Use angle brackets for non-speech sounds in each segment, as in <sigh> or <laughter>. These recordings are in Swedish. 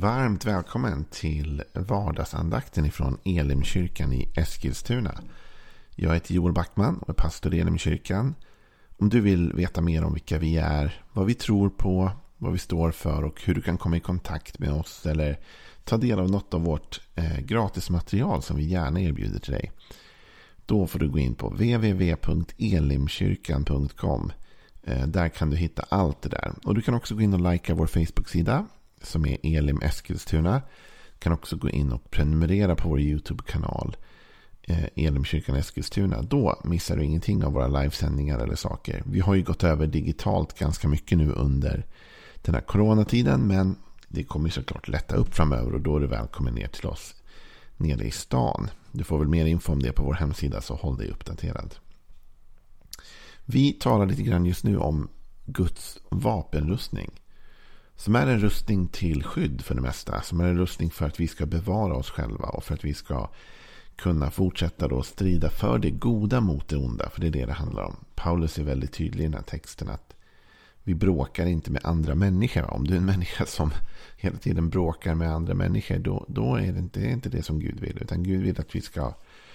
Varmt välkommen till vardagsandakten ifrån Elimkyrkan i Eskilstuna. Jag heter Joel Backman och är pastor i Elimkyrkan. Om du vill veta mer om vilka vi är, vad vi tror på, vad vi står för och hur du kan komma i kontakt med oss eller ta del av något av vårt eh, gratismaterial som vi gärna erbjuder till dig. Då får du gå in på www.elimkyrkan.com. Eh, där kan du hitta allt det där. Och du kan också gå in och likea vår Facebook-sida som är Elim Eskilstuna. Du kan också gå in och prenumerera på vår YouTube-kanal. Eh, Elimkyrkan Eskilstuna. Då missar du ingenting av våra livesändningar eller saker. Vi har ju gått över digitalt ganska mycket nu under den här coronatiden. Men det kommer såklart lätta upp framöver och då är du välkommen ner till oss nere i stan. Du får väl mer info om det på vår hemsida så håll dig uppdaterad. Vi talar lite grann just nu om Guds vapenrustning. Som är en rustning till skydd för det mesta. Som är en rustning för att vi ska bevara oss själva och för att vi ska kunna fortsätta då strida för det goda mot det onda. För det är det det handlar om. Paulus är väldigt tydlig i den här texten att vi bråkar inte med andra människor. Om du är en människa som hela tiden bråkar med andra människor. Då, då är det inte, det är inte det som Gud vill. Utan Gud vill att vi ska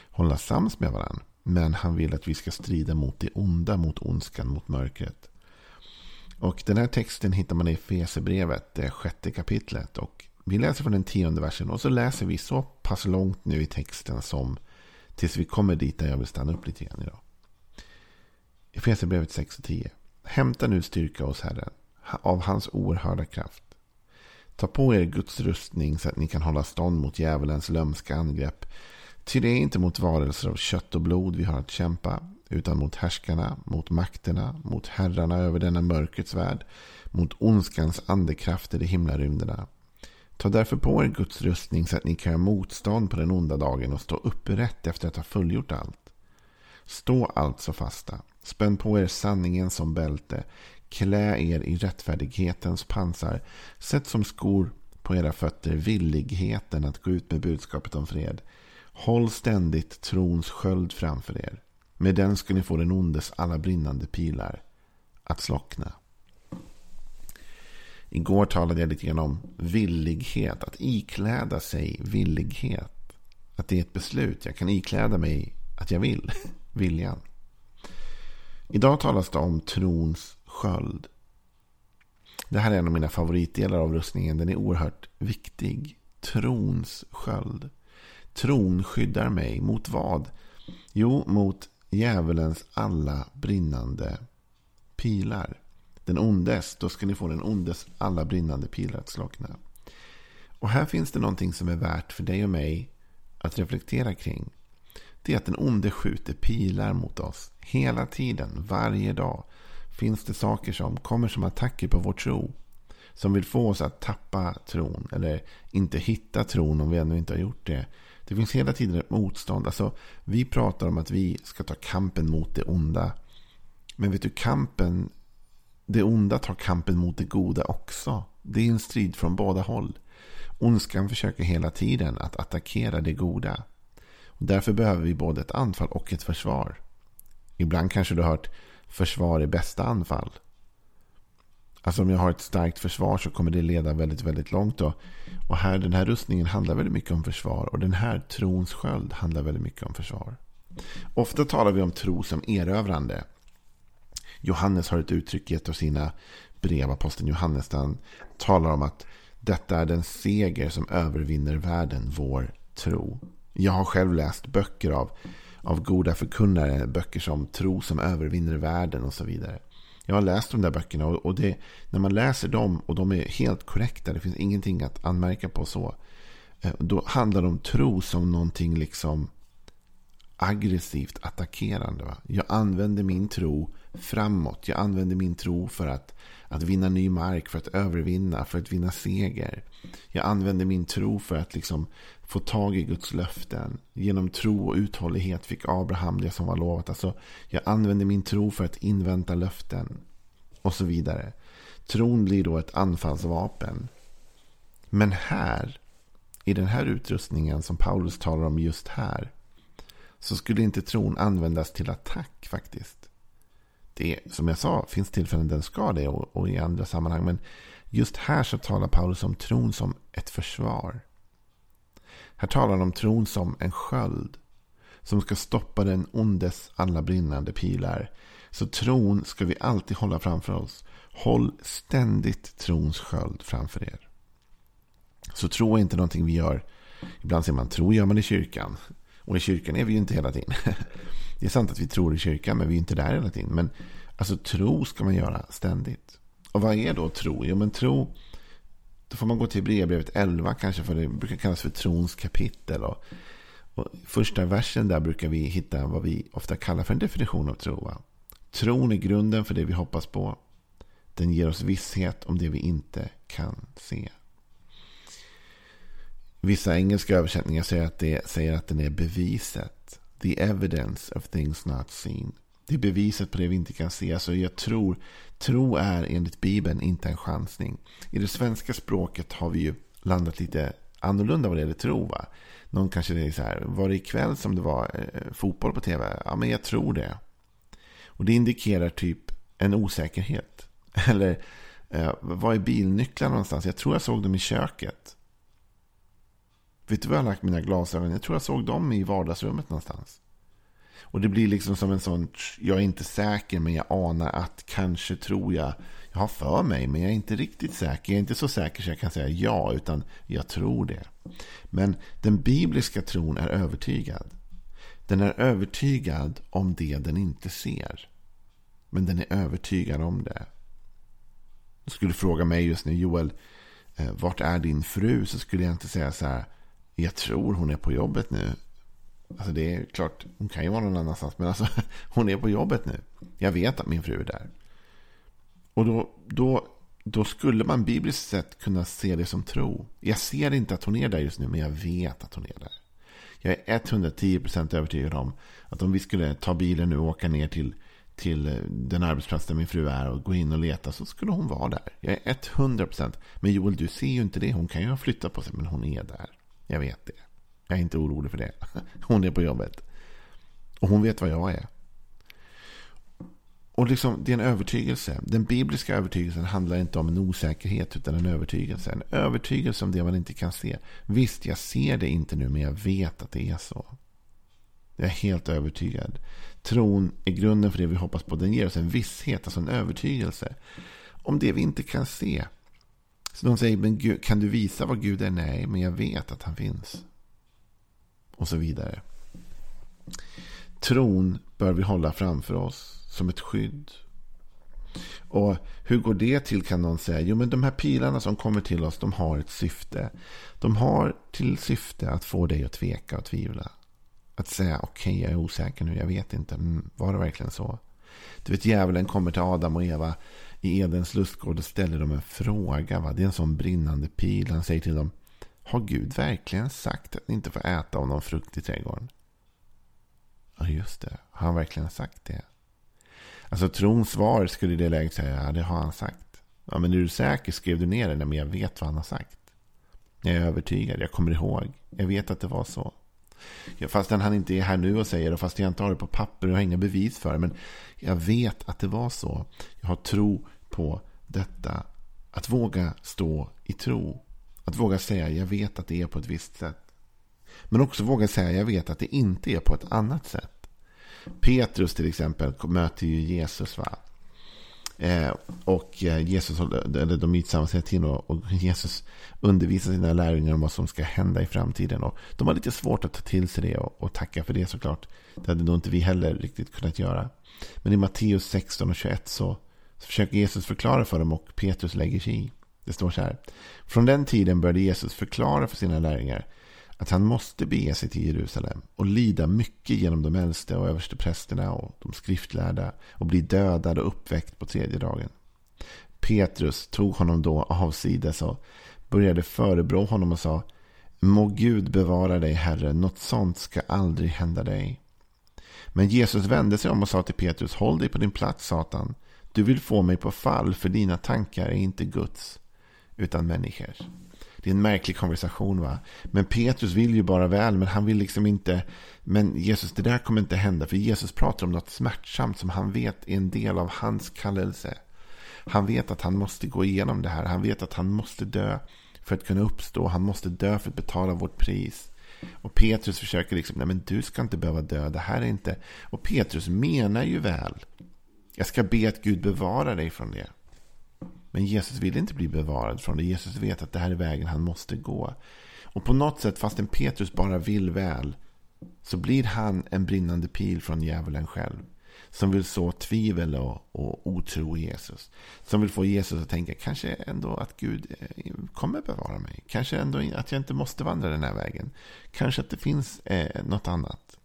hålla sams med varandra. Men han vill att vi ska strida mot det onda, mot ondskan, mot mörkret. Och den här texten hittar man i Fesebrevet, det sjätte kapitlet. Och vi läser från den tionde versen och så läser vi så pass långt nu i texten som tills vi kommer dit där jag vill stanna upp lite grann idag. Efesierbrevet 6 och 10. Hämta nu styrka hos Herren av hans oerhörda kraft. Ta på er Guds rustning så att ni kan hålla stånd mot djävulens lömska angrepp. Ty det är inte mot varelser av kött och blod vi har att kämpa, utan mot härskarna, mot makterna, mot herrarna över denna mörkrets värld, mot ondskans andekrafter i himlarymderna. Ta därför på er Guds rustning så att ni kan göra motstånd på den onda dagen och stå upprätt efter att ha fullgjort allt. Stå alltså fasta. Spänn på er sanningen som bälte. Klä er i rättfärdighetens pansar. Sätt som skor på era fötter villigheten att gå ut med budskapet om fred. Håll ständigt trons sköld framför er. Med den ska ni få den ondes alla brinnande pilar att slockna. Igår talade jag lite grann om villighet. Att ikläda sig villighet. Att det är ett beslut. Jag kan ikläda mig att jag vill. <laughs> Viljan. Idag talas det om trons sköld. Det här är en av mina favoritdelar av rustningen. Den är oerhört viktig. Trons sköld. Tron skyddar mig mot vad? Jo, mot djävulens alla brinnande pilar. Den ondes, då ska ni få den ondes alla brinnande pilar att slockna. Och här finns det någonting som är värt för dig och mig att reflektera kring. Det är att den onde skjuter pilar mot oss. Hela tiden, varje dag, finns det saker som kommer som attacker på vår tro. Som vill få oss att tappa tron. Eller inte hitta tron om vi ännu inte har gjort det. Det finns hela tiden ett motstånd. Alltså, vi pratar om att vi ska ta kampen mot det onda. Men vet du, kampen, det onda tar kampen mot det goda också. Det är en strid från båda håll. Ondskan försöker hela tiden att attackera det goda. Därför behöver vi både ett anfall och ett försvar. Ibland kanske du har hört försvar är bästa anfall. Alltså om jag har ett starkt försvar så kommer det leda väldigt, väldigt långt. Då. Och här, den här rustningen handlar väldigt mycket om försvar. Och den här trons sköld handlar väldigt mycket om försvar. Ofta talar vi om tro som erövrande. Johannes har ett uttryck i ett av sina brev, aposteln Johannes, där han talar om att detta är den seger som övervinner världen, vår tro. Jag har själv läst böcker av, av goda förkunnare, böcker som Tro som övervinner världen och så vidare. Jag har läst de där böckerna och, och det, när man läser dem och de är helt korrekta, det finns ingenting att anmärka på så. Eh, då handlar det om tro som någonting liksom aggressivt attackerande. Va? Jag använder min tro framåt. Jag använder min tro för att, att vinna ny mark, för att övervinna, för att vinna seger. Jag använder min tro för att liksom få tag i Guds löften. Genom tro och uthållighet fick Abraham det som var lovat. Alltså, jag använder min tro för att invänta löften. Och så vidare. Tron blir då ett anfallsvapen. Men här, i den här utrustningen som Paulus talar om just här. Så skulle inte tron användas till attack faktiskt. Det som jag sa finns tillfällen den ska det och, och i andra sammanhang. Men just här så talar Paulus om tron som ett försvar. Här talar han om tron som en sköld. Som ska stoppa den ondes alla brinnande pilar. Så tron ska vi alltid hålla framför oss. Håll ständigt trons sköld framför er. Så tro är inte någonting vi gör. Ibland säger man tro gör man i kyrkan. Och i kyrkan är vi ju inte hela tiden. <laughs> Det är sant att vi tror i kyrkan men vi är inte där hela tiden. Men alltså tro ska man göra ständigt. Och vad är då tro? Jo men tro. Då får man gå till brevbrevet 11 kanske. För det brukar kallas för trons kapitel. Och, och första versen där brukar vi hitta vad vi ofta kallar för en definition av tro. Va? Tron är grunden för det vi hoppas på. Den ger oss visshet om det vi inte kan se. Vissa engelska översättningar säger att, det, säger att den är beviset. The evidence of things not seen. Det är beviset på det vi inte kan se. Alltså jag tror, tro är enligt Bibeln inte en chansning. I det svenska språket har vi ju landat lite annorlunda vad det gäller tro. Va? Någon kanske säger så här, var det ikväll som det var eh, fotboll på tv? Ja, men jag tror det. Och det indikerar typ en osäkerhet. <laughs> Eller, eh, var är bilnycklarna någonstans? Jag tror jag såg dem i köket. Vet du var jag har lagt mina glasögon? Jag tror jag såg dem i vardagsrummet någonstans. Och det blir liksom som en sån, jag är inte säker men jag anar att kanske tror jag, jag har för mig men jag är inte riktigt säker. Jag är inte så säker så jag kan säga ja utan jag tror det. Men den bibliska tron är övertygad. Den är övertygad om det den inte ser. Men den är övertygad om det. Du skulle fråga mig just nu, Joel, eh, vart är din fru? Så skulle jag inte säga så här, jag tror hon är på jobbet nu. Alltså det är klart, hon kan ju vara någon annanstans. Men alltså, <laughs> hon är på jobbet nu. Jag vet att min fru är där. Och då, då, då skulle man bibliskt sett kunna se det som tro. Jag ser inte att hon är där just nu, men jag vet att hon är där. Jag är 110% övertygad om att om vi skulle ta bilen nu och åka ner till, till eh, den arbetsplats där min fru är och gå in och leta så skulle hon vara där. Jag är 100%. Men Joel, du ser ju inte det. Hon kan ju ha flyttat på sig, men hon är där. Jag vet det. Jag är inte orolig för det. <laughs> Hon är på jobbet. Och hon vet vad jag är. Och liksom, det är en övertygelse. Den bibliska övertygelsen handlar inte om en osäkerhet utan en övertygelse. En övertygelse om det man inte kan se. Visst, jag ser det inte nu men jag vet att det är så. Jag är helt övertygad. Tron är grunden för det vi hoppas på. Den ger oss en visshet, alltså en övertygelse. Om det vi inte kan se. Så de säger, men Gud, kan du visa vad Gud är? Nej, men jag vet att han finns. Och så vidare. Tron bör vi hålla framför oss som ett skydd. Och hur går det till kan någon säga. Jo men de här pilarna som kommer till oss de har ett syfte. De har till syfte att få dig att tveka och tvivla. Att säga okej okay, jag är osäker nu, jag vet inte. Mm, var det verkligen så? Du vet djävulen kommer till Adam och Eva i Edens lustgård och ställer dem en fråga. Va? Det är en sån brinnande pil. Han säger till dem. Har Gud verkligen sagt att ni inte får äta av någon frukt i trädgården? Ja, just det. Har han verkligen sagt det? Alltså trons svar skulle i det läget säga. Ja, det har han sagt. Ja, men är du säker? Skrev du ner det? Nej, men jag vet vad han har sagt. Jag är övertygad. Jag kommer ihåg. Jag vet att det var så. Fastän han inte är här nu och säger det. Fast jag inte har det på papper. Jag har inga bevis för det. Men jag vet att det var så. Jag har tro på detta. Att våga stå i tro. Att våga säga jag vet att det är på ett visst sätt. Men också våga säga jag vet att det inte är på ett annat sätt. Petrus till exempel möter ju Jesus. va? Eh, och eh, Jesus, eller de är tillsammans hela tiden och, och Jesus undervisar sina lärjungar om vad som ska hända i framtiden. Och de har lite svårt att ta till sig det och, och tacka för det såklart. Det hade nog inte vi heller riktigt kunnat göra. Men i Matteus 16 och 21 så, så försöker Jesus förklara för dem och Petrus lägger sig i. Det står så här. Från den tiden började Jesus förklara för sina lärjungar att han måste bege sig till Jerusalem och lida mycket genom de äldste och översteprästerna och de skriftlärda och bli dödad och uppväckt på tredje dagen. Petrus tog honom då avsides och började förebrå honom och sa Må Gud bevara dig, Herre, något sånt ska aldrig hända dig. Men Jesus vände sig om och sa till Petrus, håll dig på din plats, Satan. Du vill få mig på fall, för dina tankar är inte Guds, utan människors. Det är en märklig konversation va. Men Petrus vill ju bara väl, men han vill liksom inte. Men Jesus, det där kommer inte hända. För Jesus pratar om något smärtsamt som han vet är en del av hans kallelse. Han vet att han måste gå igenom det här. Han vet att han måste dö för att kunna uppstå. Han måste dö för att betala vårt pris. Och Petrus försöker liksom, nej men du ska inte behöva dö. Det här är inte... Och Petrus menar ju väl. Jag ska be att Gud bevarar dig från det. Men Jesus vill inte bli bevarad från det. Jesus vet att det här är vägen han måste gå. Och på något sätt, fastän Petrus bara vill väl, så blir han en brinnande pil från djävulen själv. Som vill så tvivel och, och otro i Jesus. Som vill få Jesus att tänka kanske ändå att Gud eh, kommer bevara mig. Kanske ändå att jag inte måste vandra den här vägen. Kanske att det finns eh, något annat.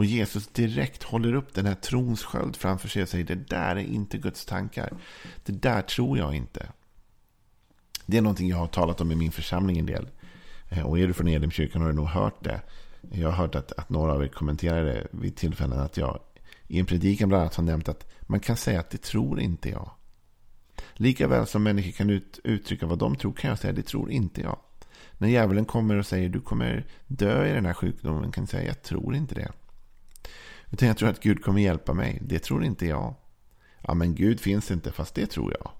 Och Jesus direkt håller upp den här trons sköld framför sig och säger det där är inte Guds tankar. Det där tror jag inte. Det är någonting jag har talat om i min församling en del. Eh, och är du från Edemkyrkan har du nog hört det. Jag har hört att, att några av er kommenterade vid tillfällen att jag i en predikan bland annat har nämnt att man kan säga att det tror inte jag. Likaväl som människor kan ut, uttrycka vad de tror kan jag säga det tror inte jag. När djävulen kommer och säger du kommer dö i den här sjukdomen kan jag säga jag tror inte det. Utan jag tror att Gud kommer hjälpa mig. Det tror inte jag. Ja, men Gud finns inte, fast det tror jag.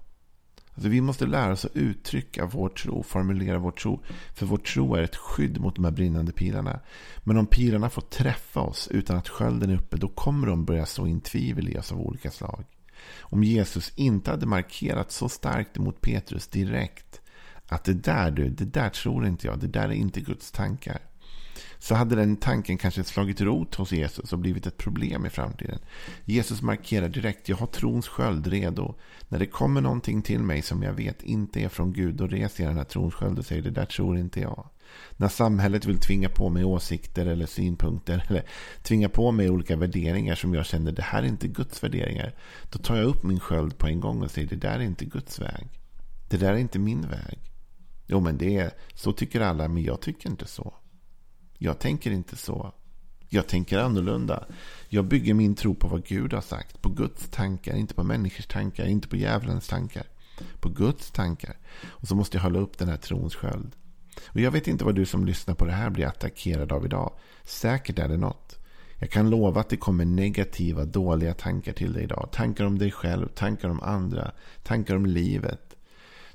Alltså, vi måste lära oss att uttrycka vår tro, formulera vår tro. För vår tro är ett skydd mot de här brinnande pilarna. Men om pilarna får träffa oss utan att skölden är uppe, då kommer de börja så in tvivel i oss av olika slag. Om Jesus inte hade markerat så starkt mot Petrus direkt, att det där du, det där tror inte jag, det där är inte Guds tankar så hade den tanken kanske slagit rot hos Jesus och blivit ett problem i framtiden. Jesus markerar direkt, jag har trons sköld redo. När det kommer någonting till mig som jag vet inte är från Gud, då reser jag den här trons sköld och säger det där tror inte jag. När samhället vill tvinga på mig åsikter eller synpunkter <laughs> eller tvinga på mig olika värderingar som jag känner det här är inte Guds värderingar. Då tar jag upp min sköld på en gång och säger det där är inte Guds väg. Det där är inte min väg. Jo men det är, så tycker alla men jag tycker inte så. Jag tänker inte så. Jag tänker annorlunda. Jag bygger min tro på vad Gud har sagt. På Guds tankar, inte på människors tankar, inte på djävulens tankar. På Guds tankar. Och så måste jag hålla upp den här trons sköld. Och jag vet inte vad du som lyssnar på det här blir attackerad av idag. Säkert är det något. Jag kan lova att det kommer negativa, dåliga tankar till dig idag. Tankar om dig själv, tankar om andra, tankar om livet.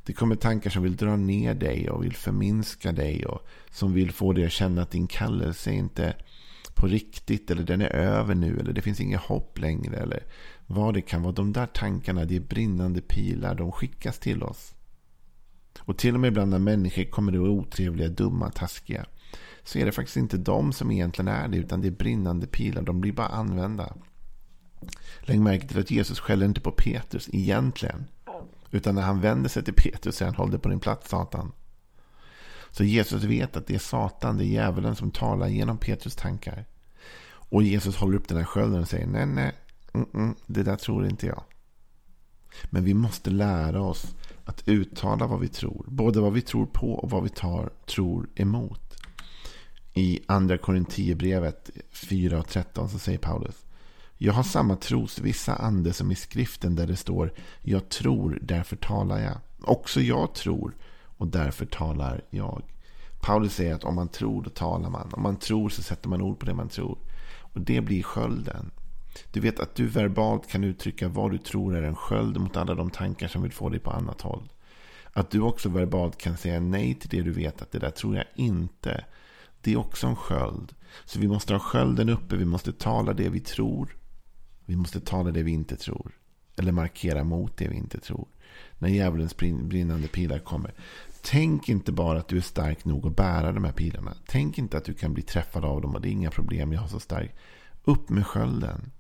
Det kommer tankar som vill dra ner dig och vill förminska dig. Och som vill få dig att känna att din kallelse är inte på riktigt. Eller den är över nu. Eller det finns inget hopp längre. Eller vad det kan vara. De där tankarna, det är brinnande pilar. De skickas till oss. Och till och med ibland när människor kommer det otrevliga, dumma, taskiga. Så är det faktiskt inte de som egentligen är det. Utan det är brinnande pilar. De blir bara använda. Lägg märke till att Jesus skäller inte på Petrus egentligen. Utan när han vänder sig till Petrus säger han håll dig på din plats Satan. Så Jesus vet att det är Satan, det är djävulen som talar genom Petrus tankar. Och Jesus håller upp den här skölden och säger nej, nej, mm, mm, det där tror inte jag. Men vi måste lära oss att uttala vad vi tror. Både vad vi tror på och vad vi tar, tror emot. I andra Korinthierbrevet 4 och 13 så säger Paulus. Jag har samma trosvissa ande som i skriften där det står Jag tror, därför talar jag. Också jag tror och därför talar jag. Paulus säger att om man tror, då talar man. Om man tror så sätter man ord på det man tror. Och det blir skölden. Du vet att du verbalt kan uttrycka vad du tror är en sköld mot alla de tankar som vill få dig på annat håll. Att du också verbalt kan säga nej till det du vet att det där tror jag inte. Det är också en sköld. Så vi måste ha skölden uppe, vi måste tala det vi tror. Vi måste tala det vi inte tror. Eller markera mot det vi inte tror. När djävulens brinnande pilar kommer. Tänk inte bara att du är stark nog att bära de här pilarna. Tänk inte att du kan bli träffad av dem och det är inga problem, jag har så stark. Upp med skölden.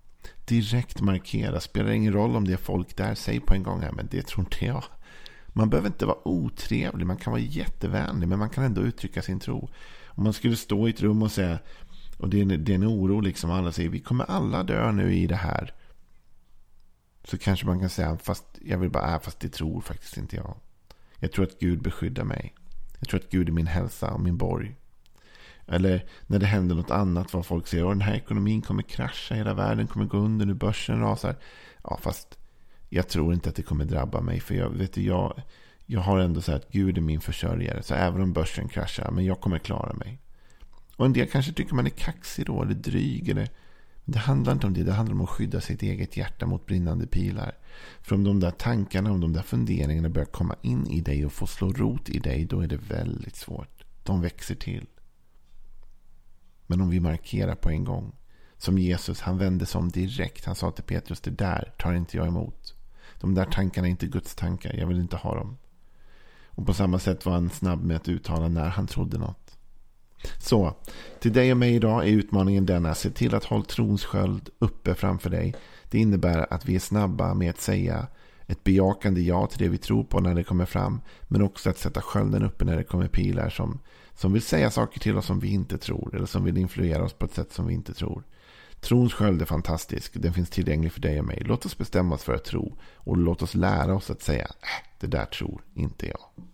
Direkt markera. Spelar ingen roll om det är folk där. Säg på en gång här, men det tror inte jag. Man behöver inte vara otrevlig. Man kan vara jättevänlig. Men man kan ändå uttrycka sin tro. Om man skulle stå i ett rum och säga och det är, en, det är en oro liksom. Alla säger vi kommer alla dö nu i det här. Så kanske man kan säga fast jag vill bara, äh, fast det tror faktiskt inte jag. Jag tror att Gud beskyddar mig. Jag tror att Gud är min hälsa och min borg. Eller när det händer något annat. Vad folk säger. Den här ekonomin kommer krascha. Hela världen kommer gå under. Nu börsen rasar. Ja, fast jag tror inte att det kommer drabba mig. För jag, vet du, jag, jag har ändå sagt att Gud är min försörjare. Så även om börsen kraschar. Men jag kommer klara mig. Och en del kanske tycker man är kaxig då, eller dryg. Eller... Det handlar inte om det. Det handlar om att skydda sitt eget hjärta mot brinnande pilar. För om de där tankarna, om de där funderingarna börjar komma in i dig och få slå rot i dig, då är det väldigt svårt. De växer till. Men om vi markerar på en gång. Som Jesus, han vände sig om direkt. Han sa till Petrus, det där tar inte jag emot. De där tankarna är inte Guds tankar, jag vill inte ha dem. Och på samma sätt var han snabb med att uttala när han trodde något. Så, till dig och mig idag är utmaningen denna. Se till att hålla trons sköld uppe framför dig. Det innebär att vi är snabba med att säga ett bejakande ja till det vi tror på när det kommer fram. Men också att sätta skölden uppe när det kommer pilar som, som vill säga saker till oss som vi inte tror. Eller som vill influera oss på ett sätt som vi inte tror. Trons sköld är fantastisk. Den finns tillgänglig för dig och mig. Låt oss bestämma oss för att tro. Och låt oss lära oss att säga, äh, det där tror inte jag.